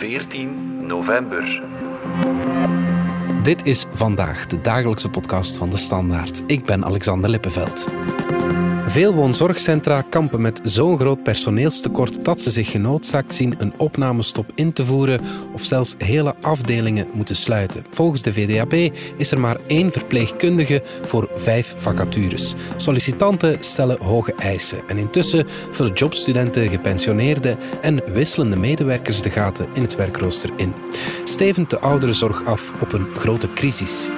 14 november. Dit is vandaag de dagelijkse podcast van de Standaard. Ik ben Alexander Lippenveld. Veel woonzorgcentra kampen met zo'n groot personeelstekort dat ze zich genoodzaakt zien een opnamestop in te voeren of zelfs hele afdelingen moeten sluiten. Volgens de VDAB is er maar één verpleegkundige voor vijf vacatures. Sollicitanten stellen hoge eisen en intussen vullen jobstudenten, gepensioneerden en wisselende medewerkers de gaten in het werkrooster in. Stevend de ouderenzorg af op een grote crisis.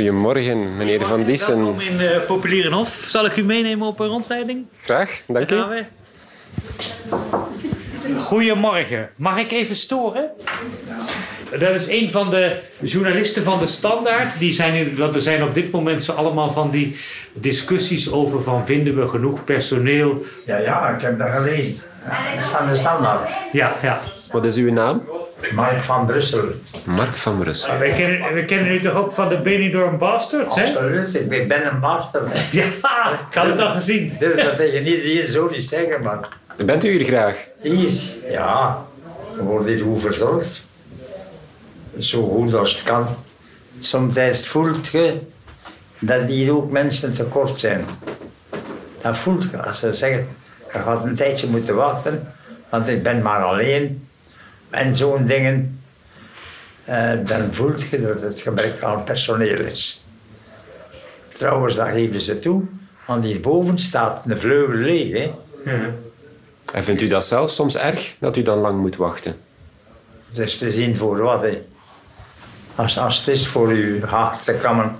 Goedemorgen, meneer Van Dissen. Welkom in uh, Populierenhof. Zal ik u meenemen op een rondleiding? Graag, dank Daar u. Goedemorgen. Mag ik even storen? Dat is een van de journalisten van de Standaard. Die zijn, in- want er zijn op dit moment zo allemaal van die discussies over van vinden we genoeg personeel. Ja, ja, ik heb dat gelezen. Dat is van de standaard. Ja, ja. Wat is uw naam? Mark van Brussel. Mark van Brussel. Wij kennen, we kennen u toch ook van de Benidorm Bastards, hè? Absoluut, ik ben een master. Ja, ik had het al gezien. Durf dat tegen iedereen zo niet zeggen, maar Bent u hier graag? hier, ja, we worden hier goed verzorgd. Zo goed als het kan. Soms voelt je dat hier ook mensen tekort zijn. Dat voelt je als ze zeggen, je gaat een tijdje moeten wachten, want ik ben maar alleen. En zo'n dingen, eh, dan voelt je dat het gebrek aan personeel is. Trouwens, dat geven ze toe, want hierboven staat een vleugel leeg. Hè. En vindt u dat zelf soms erg, dat u dan lang moet wachten? Het is te zien voor wat. Hè. Als, als het is voor uw hart te kammen,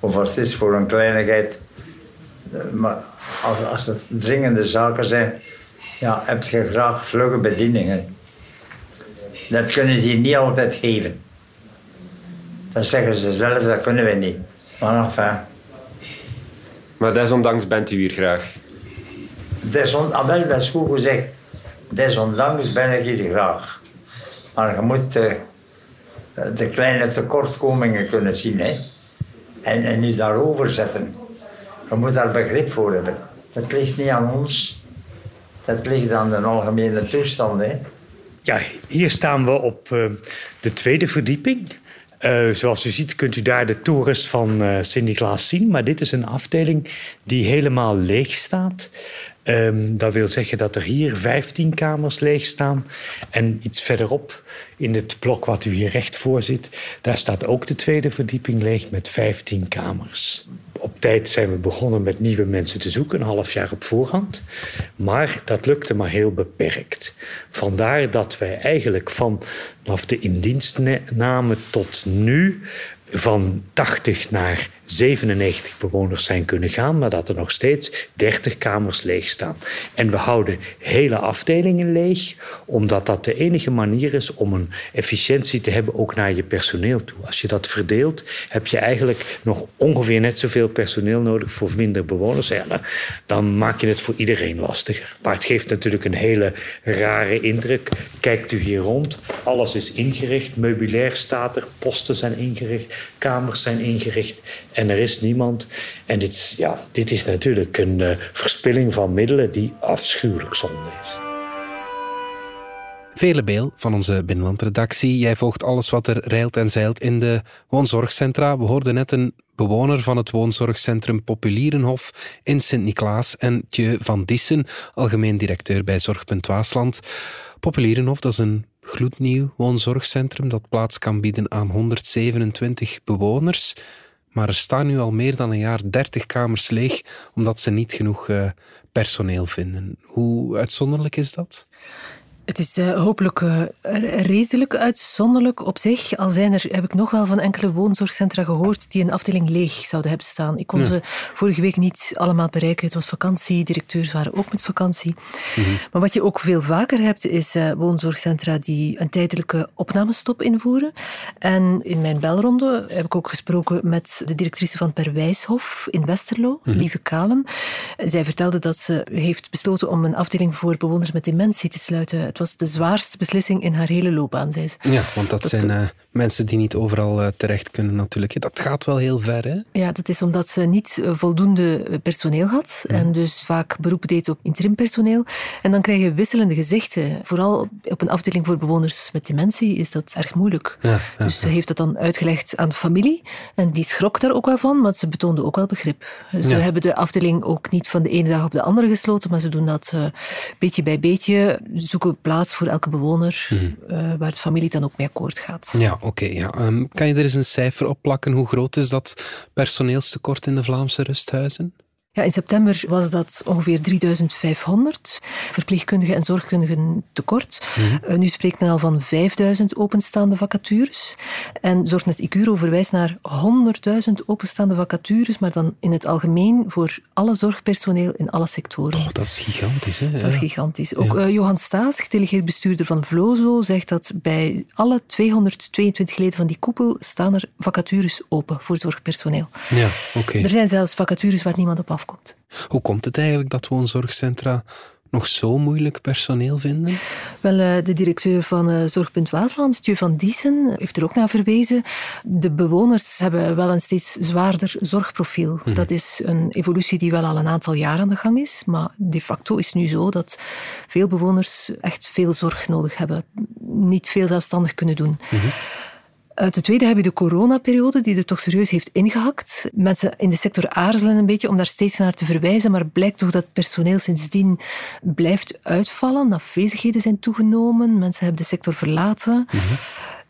of als het is voor een kleinigheid. eh, Maar als, als het dringende zaken zijn, ja, heb je graag vlugge bedieningen. Dat kunnen ze niet altijd geven. Dat zeggen ze zelf, dat kunnen we niet. Maar enfin, Maar desondanks bent u hier graag. deson, ah, wel, dat is goed gezegd. Desondanks ben ik hier graag. Maar je moet eh, de kleine tekortkomingen kunnen zien. Hè? En, en nu daarover zetten. Je moet daar begrip voor hebben. Dat ligt niet aan ons. Dat ligt aan de algemene toestand. Hè? Ja, hier staan we op eh, de tweede verdieping. Eh, zoals u ziet kunt u daar de torens van eh Sint-Niklaas zien. Maar dit is een afdeling die helemaal leeg staat. Ehm, dat wil zeggen dat er hier 15 kamers leeg staan. En iets verderop, in het blok wat u hier recht voor ziet... daar staat ook de tweede verdieping leeg met 15 kamers. Op tijd zijn we begonnen met nieuwe mensen te zoeken, een half jaar op voorhand. Maar dat lukte maar heel beperkt. Vandaar dat wij eigenlijk vanaf de indienstname tot nu van 80 naar 97 bewoners zijn kunnen gaan, maar dat er nog steeds 30 kamers leeg staan. En we houden hele afdelingen leeg, omdat dat de enige manier is om een efficiëntie te hebben ook naar je personeel toe. Als je dat verdeelt, heb je eigenlijk nog ongeveer net zoveel personeel nodig voor minder bewoners. Dan maak je het voor iedereen lastiger. Maar het geeft natuurlijk een hele rare indruk. Kijkt u hier rond, alles is ingericht, meubilair staat er, posten zijn ingericht, kamers zijn ingericht en er is niemand. En dit, is- ja, dit is natuurlijk een eh, verspilling van middelen die afschuwelijk zonde is. Vele Beel van onze binnenlandredactie. Jij volgt alles wat er reilt en zeilt in de woonzorgcentra. We hoorden net een bewoner van het woonzorgcentrum Populierenhof in Sint-Niklaas en Tje van Dissen, algemeen directeur bij Zorgpunt Waasland. Populierenhof, dat is een gloednieuw woonzorgcentrum dat plaats kan bieden aan 127 bewoners. Maar er staan nu al meer dan een jaar 30 kamers leeg omdat ze niet genoeg eh, personeel vinden. Hoe uitzonderlijk is dat? Het is uh, hopelijk uh, redelijk uitzonderlijk op zich. Al zijn er, heb ik nog wel van enkele woonzorgcentra gehoord die een afdeling leeg zouden hebben staan. Ik kon ze vorige week niet allemaal bereiken. Het was vakantie, directeurs waren ook met vakantie. Mhm. Maar wat je ook veel vaker hebt, is uh, woonzorgcentra die een tijdelijke opnamestop invoeren. En in mijn belronde heb ik ook gesproken met de directrice van Perwijshof in Westerlo, mm Lieve Kalen. Zij vertelde dat ze heeft besloten om een afdeling voor bewoners met dementie te sluiten het was de zwaarste beslissing in haar hele loopbaan, zei ze. Ja, want dat, zijn uh, mensen die niet overal uh, terecht kunnen natuurlijk. Dat gaat wel heel ver, hè? Ja, dat is omdat ze niet uh, voldoende personeel had en dus vaak beroep deed op interim personeel. En dan krijg je wisselende gezichten. Vooral op een afdeling voor bewoners met dementie is dat erg moeilijk. Ja, ja, dus ze heeft dat dan uitgelegd aan de familie en die schrok daar ook wel van, maar ze betoonde ook wel begrip. Ze hebben de afdeling ook niet van de ene dag op de andere gesloten, maar ze doen dat beetje bij beetje, zoeken plaats voor elke bewoner, mhm. eh, waar de familie dan ook mee akkoord gaat. Ja, oké. ja. Ehm, kan je er eens een cijfer op plakken? Hoe groot is dat personeelstekort in de Vlaamse rusthuizen? Ja, in september was dat ongeveer 3500 verpleegkundigen en zorgkundigen tekort. Mm nu spreekt men al van 5000 openstaande vacatures. En Zorgnet Icuro verwijst naar 100.000 openstaande vacatures, maar dan in het algemeen voor alle zorgpersoneel in alle sectoren. Oh, dat is gigantisch, hè? Dat is gigantisch. Ook uh, Johan Staes, gedelegeerd bestuurder van Vlozo, zegt dat bij alle 222 leden van die koepel staan er vacatures open voor zorgpersoneel. Ja, oké. Er zijn zelfs vacatures waar niemand op afkomt. Hoe komt het eigenlijk dat woonzorgcentra nog zo moeilijk personeel vinden? Wel, eh, de directeur van uh, Zorgpunt Waasland, Stu van Diesen, heeft er ook naar verwezen. De bewoners hebben wel een steeds zwaarder zorgprofiel. Mhm. Dat is een evolutie die wel al een aantal jaar aan de gang is. Maar de facto is nu zo dat veel bewoners echt veel zorg nodig hebben. Niet veel zelfstandig kunnen doen. Mm uh, ten tweede heb je de coronaperiode, die er toch serieus heeft ingehakt. Mensen in de sector aarzelen een beetje om daar steeds naar te verwijzen, maar blijkt toch dat personeel sindsdien blijft uitvallen. Afwezigheden zijn toegenomen, mensen hebben de sector verlaten. Mhm.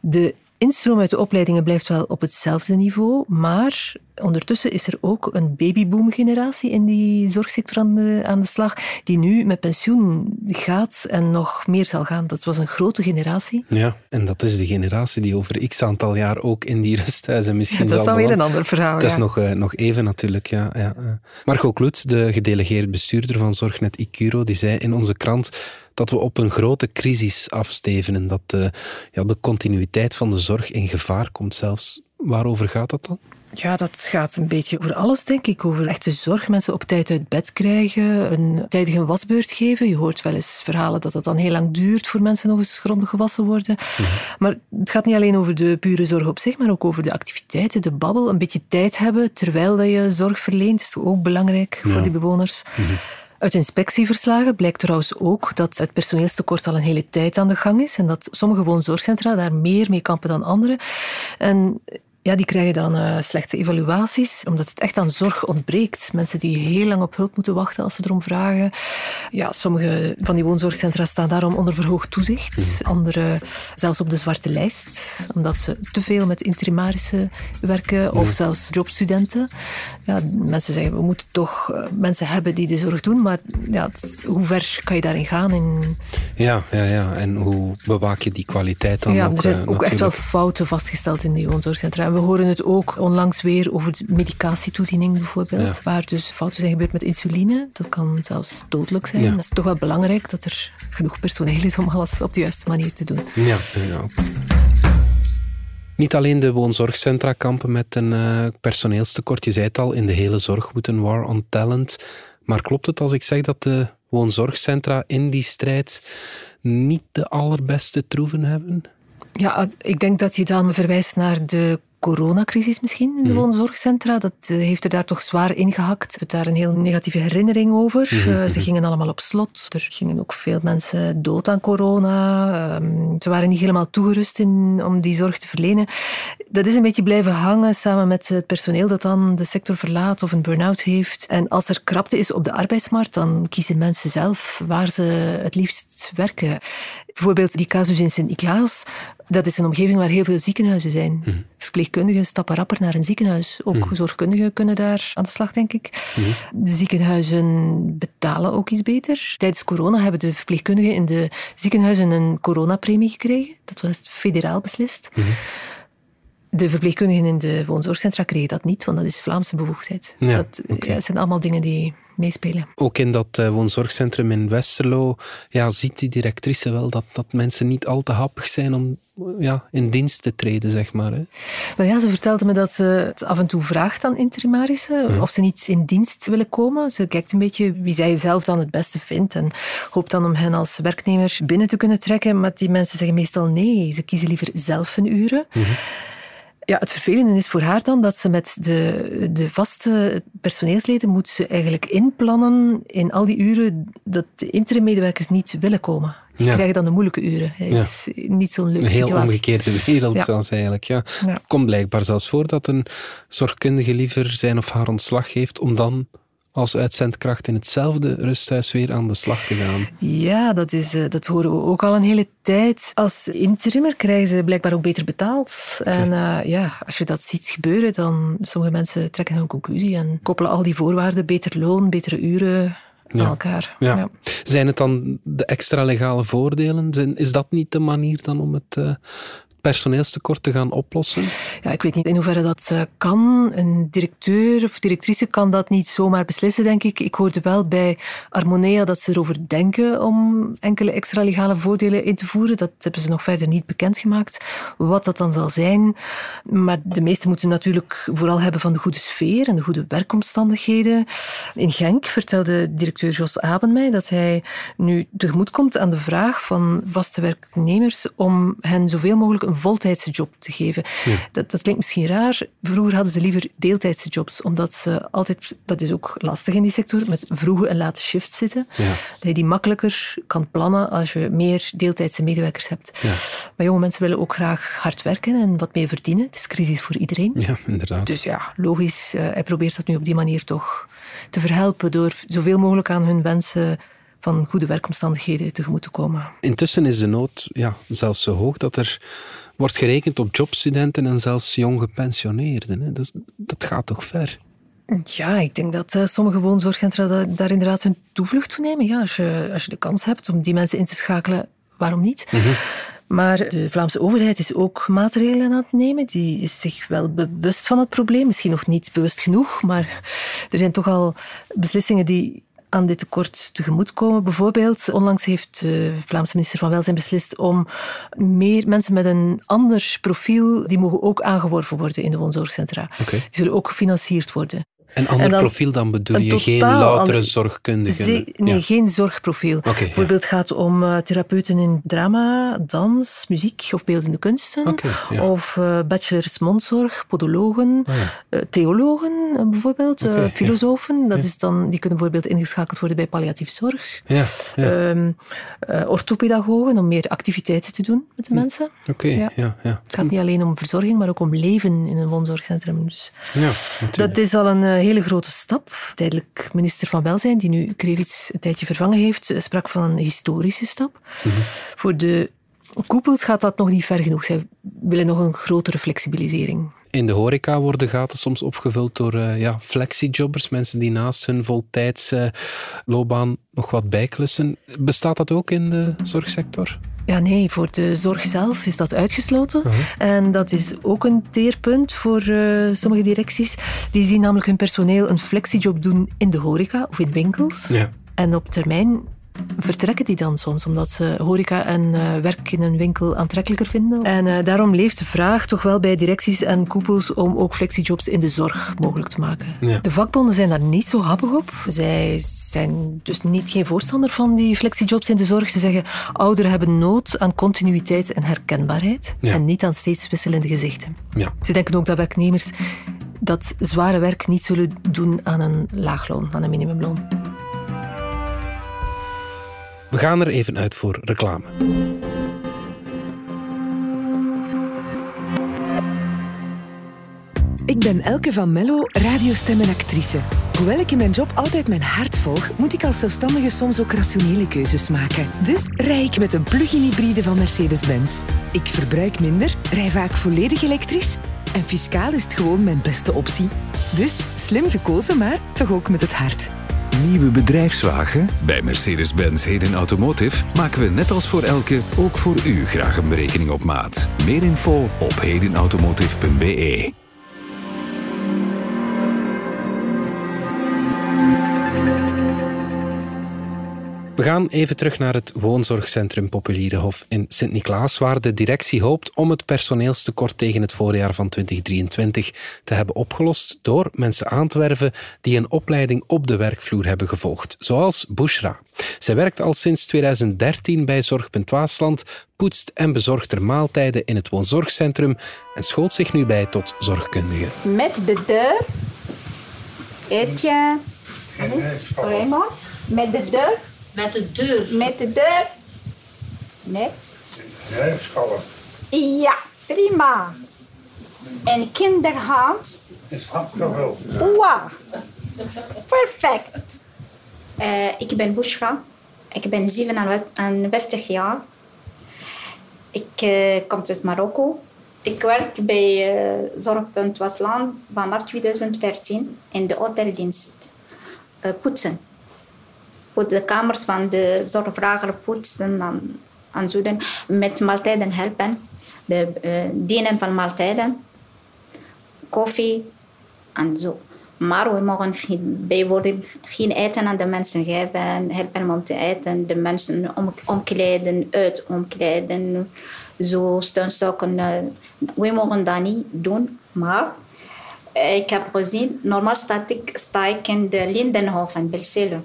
De instroom uit de opleidingen blijft wel op hetzelfde niveau, maar ondertussen is er ook een babyboom-generatie in die zorgsector aan de, aan de slag, die nu met pensioen gaat en nog meer zal gaan. Dat was een grote generatie. Ja, en dat is de generatie die over x aantal jaar ook in die rusthuizen misschien ja, Dat is dan weer een ander verhaal. Dat is nog, uh, nog even natuurlijk, ja. ja. Margot Kloet, de gedelegeerd bestuurder van Zorgnet Icuro, die zei in onze krant dat we op een grote crisis afstevenen, dat de, ja, de continuïteit van de zorg in gevaar komt zelfs. Waarover gaat dat dan? Ja, dat gaat een beetje over alles, denk ik. Over echte zorg, mensen op tijd uit bed krijgen, een tijdige wasbeurt geven. Je hoort wel eens verhalen dat het dan heel lang duurt voor mensen nog eens grondig gewassen worden. Mhm. Maar het gaat niet alleen over de pure zorg op zich, maar ook over de activiteiten, de babbel. Een beetje tijd hebben terwijl dat je zorg verleent, is ook belangrijk voor die bewoners. Mhm. Uit inspectieverslagen blijkt trouwens ook dat het personeelstekort al een hele tijd aan de gang is en dat sommige woonzorgcentra daar meer mee kampen dan andere. En ja, die krijgen dan uh, slechte evaluaties, omdat het echt aan zorg ontbreekt. Mensen die heel lang op hulp moeten wachten als ze erom vragen. Ja, sommige van die woonzorgcentra staan daarom onder verhoogd toezicht. Mhm. Andere zelfs op de zwarte lijst, omdat ze te veel met interimarissen werken of mhm. zelfs jobstudenten. Ja, mensen zeggen, we moeten toch uh, mensen hebben die de zorg doen, maar ja, hoe ver kan je daarin gaan? In... Ja, ja, ja, en hoe bewaak je die kwaliteit dan ja, ook? Er zijn uh, ook echt wel fouten vastgesteld in die woonzorgcentra we horen het ook onlangs weer over de medicatietoediening bijvoorbeeld, waar dus fouten zijn gebeurd met insuline. Dat kan zelfs dodelijk zijn. Ja. Dat is toch wel belangrijk dat er genoeg personeel is om alles op de juiste manier te doen. Ja, ja. Niet alleen de woonzorgcentra kampen met een uh, personeelstekort. Je zei het al, in de hele zorg moet een war on talent. Maar klopt het als ik zeg dat de woonzorgcentra in die strijd niet de allerbeste troeven hebben? Ja, ik denk dat je dan verwijst naar de coronacrisis misschien in de mhm. woonzorgcentra. Dat eh, heeft er daar toch zwaar ingehakt. We hebben daar een heel negatieve herinnering over. Mhm, eh, ze mhm. gingen allemaal op slot. Er gingen ook veel mensen dood aan corona. Ehm, ze waren niet helemaal toegerust in, om die zorg te verlenen. Dat is een beetje blijven hangen samen met het personeel dat dan de sector verlaat of een burn-out heeft. En als er krapte is op de arbeidsmarkt, dan kiezen mensen zelf waar ze het liefst werken. Bijvoorbeeld die casus in Sint-Niklaas Dat is een omgeving waar heel veel ziekenhuizen zijn. Verpleegkundigen stappen rapper naar een ziekenhuis. Ook zorgkundigen kunnen daar aan de slag, denk ik. De ziekenhuizen betalen ook iets beter. Tijdens corona hebben de verpleegkundigen in de ziekenhuizen een coronapremie gekregen. Dat was federaal beslist. De verpleegkundigen in de woonzorgcentra kregen dat niet, want dat is Vlaamse bevoegdheid. Ja, dat ja, zijn allemaal dingen die meespelen. Ook in dat eh, woonzorgcentrum in Westerlo ja, ziet die directrice wel dat, dat mensen niet al te happig zijn om ja, in dienst te treden, zeg maar. Hè. Ja, ze vertelde me dat ze het af en toe vraagt aan interimarissen of ze niet in dienst willen komen. Ze kijkt een beetje wie zij zelf dan het beste vindt en hoopt dan om hen als werknemer binnen te kunnen trekken. Maar die mensen zeggen meestal nee, ze kiezen liever zelf hun uren. Ja, het vervelende is voor haar dan dat ze met de, de vaste personeelsleden moet ze eigenlijk inplannen in al die uren dat de interim-medewerkers niet willen komen. Ja. krijgen dan de moeilijke uren. Het Ja. is niet zo'n leuke Een heel situatie. omgekeerde wereld Ja. zelfs eigenlijk. Ja. Ja. Komt blijkbaar zelfs voor dat een zorgkundige liever zijn of haar ontslag geeft om dan als uitzendkracht in hetzelfde rusthuis weer aan de slag te gaan. Ja, dat, is, eh, dat horen we ook al een hele tijd. Als interimmer krijgen ze blijkbaar ook beter betaald. En eh, ja, als je dat ziet gebeuren, dan sommige mensen trekken een conclusie en koppelen al die voorwaarden, beter loon, betere uren, aan elkaar. Ja. Zijn het dan de extra legale voordelen? Is dat niet de manier dan om het eh, personeelstekort te gaan oplossen? Ja, ik weet niet in hoeverre dat eh, kan. Een directeur of directrice kan dat niet zomaar beslissen, denk ik. Ik hoorde wel bij Armonea dat ze erover denken om enkele extra legale voordelen in te voeren. Dat hebben ze nog verder niet bekendgemaakt. Wat dat dan zal zijn. Maar de meesten moeten natuurlijk vooral hebben van de goede sfeer en de goede werkomstandigheden. In Genk vertelde directeur Jos Aben mij dat hij nu tegemoet komt aan de vraag van vaste werknemers om hen zoveel mogelijk een voltijdse job te geven. Dat, dat klinkt misschien raar. Vroeger hadden ze liever deeltijdse jobs, omdat ze altijd, dat is ook lastig in die sector, met vroege en late shifts zitten. Dat je die makkelijker kan plannen als je meer deeltijdse medewerkers hebt. Maar jonge mensen willen ook graag hard werken en wat meer verdienen. Het is crisis voor iedereen. Ja, inderdaad. Dus ja, logisch. eh, hij probeert dat nu op die manier toch te verhelpen door zoveel mogelijk aan hun wensen van goede werkomstandigheden tegemoet te komen. Intussen is de nood ja, zelfs zo hoog dat er wordt gerekend op jobstudenten en zelfs jong gepensioneerden. Hè. Dat, dat gaat toch ver? Ja, ik denk dat eh, sommige woonzorgcentra da- daar inderdaad hun toevlucht toe nemen. Ja, als, je, als je de kans hebt om die mensen in te schakelen, waarom niet? Maar de Vlaamse overheid is ook maatregelen aan het nemen. Die is zich wel bewust van het probleem. Misschien nog niet bewust genoeg, maar er zijn toch al beslissingen die aan dit tekort tegemoetkomen. Bijvoorbeeld, onlangs heeft de Vlaamse minister van Welzijn beslist om meer mensen met een ander profiel, die mogen ook aangeworven worden in de woonzorgcentra. Die zullen ook gefinancierd worden. Een ander dan profiel dan bedoel je? Geen loutere? Ze- nee, Ja. geen zorgprofiel. ja. Bijvoorbeeld gaat het om eh, therapeuten in drama, dans, muziek of beeldende kunsten. Ja. Of eh, bachelors mondzorg, podologen, eh, theologen bijvoorbeeld, ja. filosofen. Dat is dan, die kunnen bijvoorbeeld ingeschakeld worden bij palliatief zorg. Ja, ja. Ehm, eh, orthopedagogen om meer activiteiten te doen met de mensen. Oké, ja. ja. Ja, Het gaat niet alleen om verzorging, maar ook om leven in een woonzorgcentrum. Dus ja. dat is al een hele grote stap. Tijdelijk minister van Welzijn, die nu Krevits een tijdje vervangen heeft, eh, sprak van een historische stap. Voor de koepels gaat dat nog niet ver genoeg. Zij willen nog een grotere flexibilisering. In de horeca worden gaten soms opgevuld door eh, ja, flexiejobbers, mensen die naast hun voltijdse loopbaan nog wat bijklussen. Bestaat dat ook in de zorgsector? Ja, nee, voor de zorg zelf is dat uitgesloten. En dat is ook een teerpunt voor eh, sommige directies. Die zien namelijk hun personeel een flexiejob doen in de horeca of in winkels. Ja. En op termijn vertrekken die dan soms, omdat ze horeca en eh, werk in een winkel aantrekkelijker vinden. En eh, daarom leeft de vraag toch wel bij directies en koepels om ook flexijobs in de zorg mogelijk te maken. Ja. De vakbonden zijn daar niet zo happig op. Zij zijn dus niet geen voorstander van die flexijobs in de zorg. Ze zeggen, ouderen hebben nood aan continuïteit en herkenbaarheid Ja. en niet aan steeds wisselende gezichten. Ja. Ze denken ook dat werknemers dat zware werk niet zullen doen aan een laagloon, aan een minimumloon. We gaan er even uit voor reclame. Ik ben Elke van Mello, radiostem en actrice. Hoewel ik in mijn job altijd mijn hart volg, moet ik als zelfstandige soms ook rationele keuzes maken. Dus rij ik met een plug-in hybride van Mercedes-Benz. Ik verbruik minder, rij vaak volledig elektrisch en fiscaal is het gewoon mijn beste optie. Dus slim gekozen, maar toch ook met het hart. Nieuwe bedrijfswagen? Bij Mercedes-Benz Heden Automotive maken we net als voor elke ook voor u graag een berekening op maat. Meer info op hedenautomotive.be. We gaan even terug naar het woonzorgcentrum Populierenhof in Sint-Niklaas, waar de directie hoopt om het personeelstekort tegen het voorjaar van 2023 te hebben opgelost door mensen aan te werven die een opleiding op de werkvloer hebben gevolgd, zoals Bushra. Zij werkt al sinds 2013 bij Zorgpunt Waasland, poetst en bezorgt er maaltijden in het woonzorgcentrum en schoolt zich nu bij tot zorgkundige. Met de deur. Eetje. Raymond. Met de deur. Met de deur. Met de deur. Nee? Nee, schallen. Ja, prima. En kinderhand. Is hand nog wel. Wauw. Perfect. Eh, ik ben Bushra. Ik ben 47 jaar. Ik eh, kom uit Marokko. Ik werk bij uh, Zorgpunt Wasland vanaf 2014 in de hoteldienst. Uh, poetsen. Voor de kamers van de zorgvrager poetsen en, zo dan. Met maaltijden helpen. De uh, dienen van maaltijden. Koffie en zo. Maar we mogen geen, bijvoorbeeld geen eten aan de mensen geven, helpen om te eten, de mensen om, omkleden, uit omkleden, zo steunstokken. We mogen dat niet doen, maar ik heb gezien, normaal sta ik, sta ik in de Lindenhof in Belcele.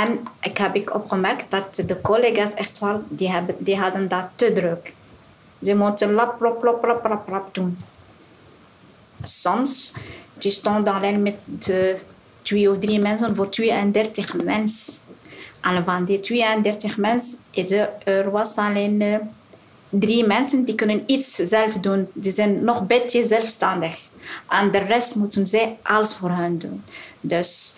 En ik heb ik opgemerkt dat de collega's echt wel, die, hebben, die hadden dat te druk. Ze moeten lap, lap, lap, lap, lap, lap doen. Soms die stond alleen met de twee of drie mensen voor 32 mensen. En van die 32 mensen, er was alleen uh, drie mensen die kunnen iets zelf doen. Die zijn nog een beetje zelfstandig. En de rest moeten zij alles voor hen doen. Dus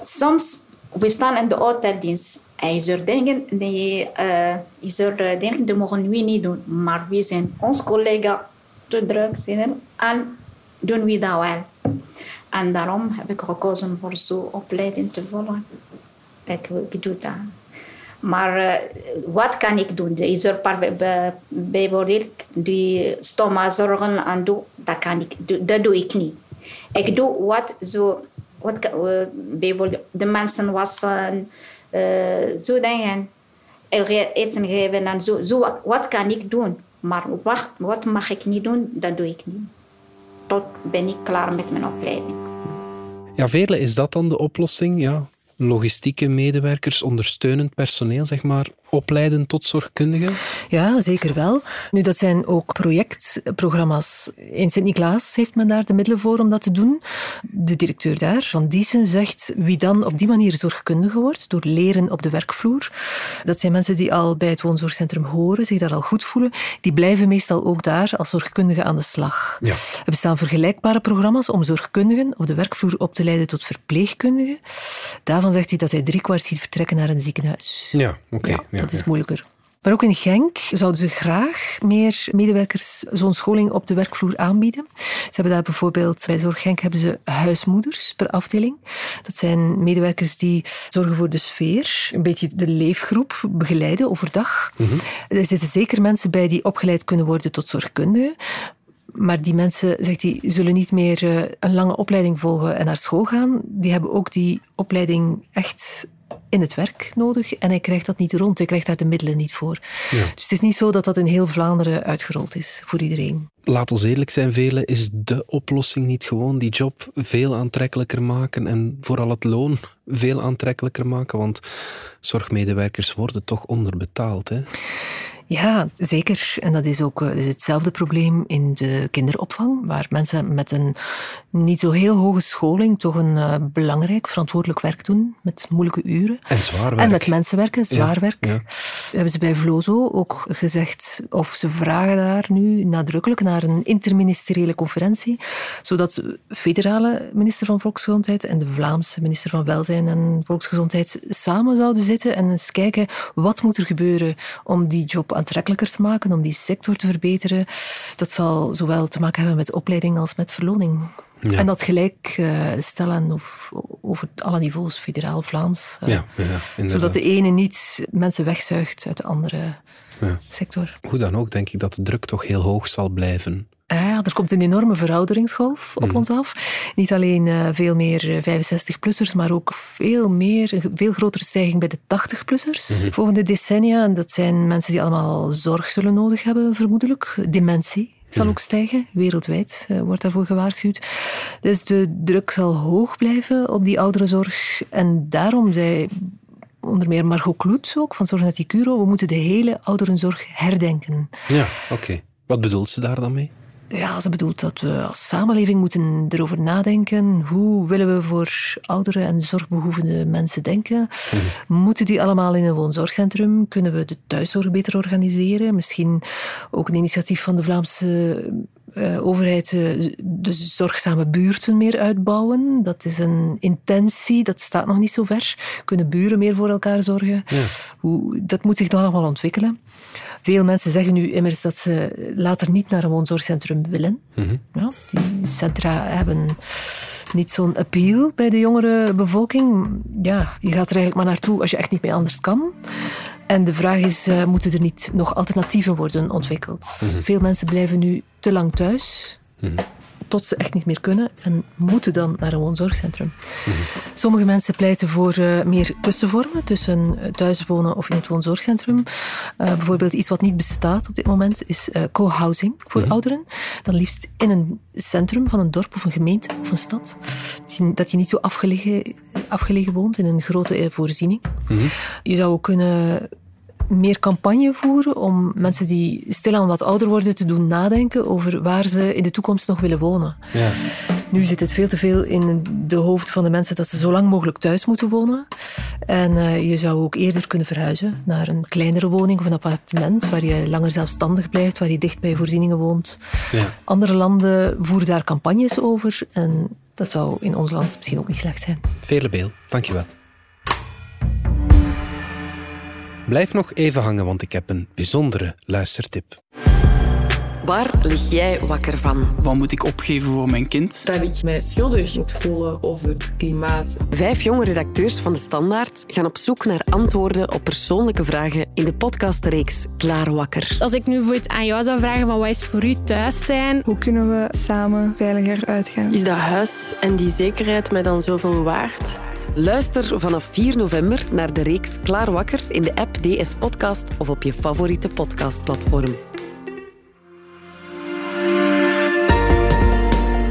soms, we staan in de hoteldienst. Is er dingen die, uh, is er dingen die mogen we niet doen. Maar we zijn ons collega te druk zijn en doen we dat wel. En daarom heb ik gekozen voor zo'n opleiding te volgen. Ik, ik doe dat. Maar uh, wat kan ik doen? Is er bijvoorbeeld die stoma zorgen en doe, dat kan ik, dat doe ik niet. Ik doe wat zo, wat, uh, bijvoorbeeld de mensen wassen, uh, zo dingen, eten geven en zo. zo wat, wat kan ik doen? Maar wat, wat mag ik niet doen, dat doe ik niet tot ben ik klaar met mijn opleiding. Ja, Veerle, is dat dan de oplossing? Ja, logistieke medewerkers, ondersteunend personeel, zeg maar, opleiden tot zorgkundige? Ja, zeker wel. Nu, dat zijn ook projectprogramma's. In Sint-Niklaas heeft men daar de middelen voor om dat te doen. De directeur daar, Van Diesen, zegt wie dan op die manier zorgkundige wordt, door leren op de werkvloer. Dat zijn mensen die al bij het woonzorgcentrum horen, zich daar al goed voelen. Die blijven meestal ook daar als zorgkundige aan de slag. Ja. Er bestaan vergelijkbare programma's om zorgkundigen op de werkvloer op te leiden tot verpleegkundigen. Daarvan zegt hij dat hij driekwart ziet vertrekken naar een ziekenhuis. Ja, oké. Ja, ja, dat is moeilijker. Maar ook in Genk zouden ze graag meer medewerkers zo'n scholing op de werkvloer aanbieden. Ze hebben daar bijvoorbeeld, bij Zorg Genk hebben ze huismoeders per afdeling. Dat zijn medewerkers die zorgen voor de sfeer, een beetje de leefgroep begeleiden overdag. Er zitten zeker mensen bij die opgeleid kunnen worden tot zorgkundige. Maar die mensen, zegt hij, zullen niet meer uh, een lange opleiding volgen en naar school gaan. Die hebben ook die opleiding echt in het werk nodig en hij krijgt dat niet rond. Hij krijgt daar de middelen niet voor. Ja. Dus het is niet zo dat dat in heel Vlaanderen uitgerold is voor iedereen. Laat ons eerlijk zijn, velen, is de oplossing niet gewoon die job veel aantrekkelijker maken en vooral het loon veel aantrekkelijker maken? Want zorgmedewerkers worden toch onderbetaald, hè? Ja, zeker. En dat is ook dus hetzelfde probleem in de kinderopvang, waar mensen met een niet zo heel hoge scholing toch een uh, belangrijk, verantwoordelijk werk doen, met moeilijke uren. En zwaar werk. En met mensen werken, zwaar ja, werk. Ja. hebben ze bij Vlozo ook gezegd, of ze vragen daar nu nadrukkelijk naar een interministeriële conferentie, zodat de federale minister van Volksgezondheid en de Vlaamse minister van Welzijn en Volksgezondheid samen zouden zitten en eens kijken wat moet er gebeuren om die job aantrekkelijker te maken, om die sector te verbeteren. Dat zal zowel te maken hebben met opleiding als met verloning. Ja. En dat gelijk uh, stellen of, over alle niveaus, federaal, Vlaams. Uh, Ja, zodat de ene niet mensen wegzuigt uit de andere Ja. sector. Hoe dan ook, denk ik dat de druk toch heel hoog zal blijven. Er komt een enorme verouderingsgolf op Mhm. ons af. Niet alleen eh, veel meer 65-plussers, maar ook veel meer, een veel grotere stijging bij de 80-plussers. Mhm. Volgende decennia, en dat zijn mensen die allemaal zorg zullen nodig hebben, vermoedelijk. Dementie zal Mhm. ook stijgen, wereldwijd eh, wordt daarvoor gewaarschuwd. Dus de druk zal hoog blijven op die ouderenzorg. En daarom zei onder meer Margot Kloet ook van Zorg Curo, we moeten de hele ouderenzorg herdenken. Ja, oké. Wat bedoelt ze daar dan mee? Ja, ze bedoelt dat we als samenleving moeten erover nadenken. Hoe willen we voor oudere en zorgbehoevende mensen denken? Moeten die allemaal in een woonzorgcentrum? Kunnen we de thuiszorg beter organiseren? Misschien ook een initiatief van de Vlaamse eh, overheid eh, de zorgzame buurten meer uitbouwen. Dat is een intentie, dat staat nog niet zo ver. Kunnen buren meer voor elkaar zorgen? Hoe, dat moet zich nog allemaal ontwikkelen. Veel mensen zeggen nu immers dat ze later niet naar een woonzorgcentrum willen. Ja, die centra hebben niet zo'n appeal bij de jongere bevolking. Ja, je gaat er eigenlijk maar naartoe als je echt niet meer anders kan. En de vraag is, eh, moeten er niet nog alternatieven worden ontwikkeld? Mhm. Veel mensen blijven nu te lang thuis, tot ze echt niet meer kunnen en moeten dan naar een woonzorgcentrum. Sommige mensen pleiten voor eh, meer tussenvormen tussen eh, thuiswonen of in het woonzorgcentrum. Eh, bijvoorbeeld iets wat niet bestaat op dit moment is co-housing voor ouderen. Dan liefst in een centrum van een dorp of een gemeente of een stad. Dat je, dat je niet zo afgelegen, afgelegen woont in een grote voorziening. Je zou ook kunnen meer campagne voeren om mensen die stilaan wat ouder worden te doen nadenken over waar ze in de toekomst nog willen wonen. Ja. Nu zit het veel te veel in de hoofd van de mensen dat ze zo lang mogelijk thuis moeten wonen. En eh, je zou ook eerder kunnen verhuizen naar een kleinere woning of een appartement waar je langer zelfstandig blijft, waar je dicht bij voorzieningen woont. Ja. Andere landen voeren daar campagnes over en dat zou in ons land misschien ook niet slecht zijn. Vele Beel, dankjewel. Blijf nog even hangen, want ik heb een bijzondere luistertip. Waar lig jij wakker van? Wat moet ik opgeven voor mijn kind? Dat ik mij schuldig moet voelen over het klimaat. Vijf jonge redacteurs van De Standaard gaan op zoek naar antwoorden op persoonlijke vragen in de podcastreeks Klaar Wakker. Als ik nu bijvoorbeeld aan jou zou vragen van wat is voor u thuis zijn? Hoe kunnen we samen veiliger uitgaan? Is dat huis en die zekerheid mij dan zoveel waard? Luister vanaf 4 november naar de reeks Klaar Wakker in de app DS Podcast of op je favoriete podcastplatform.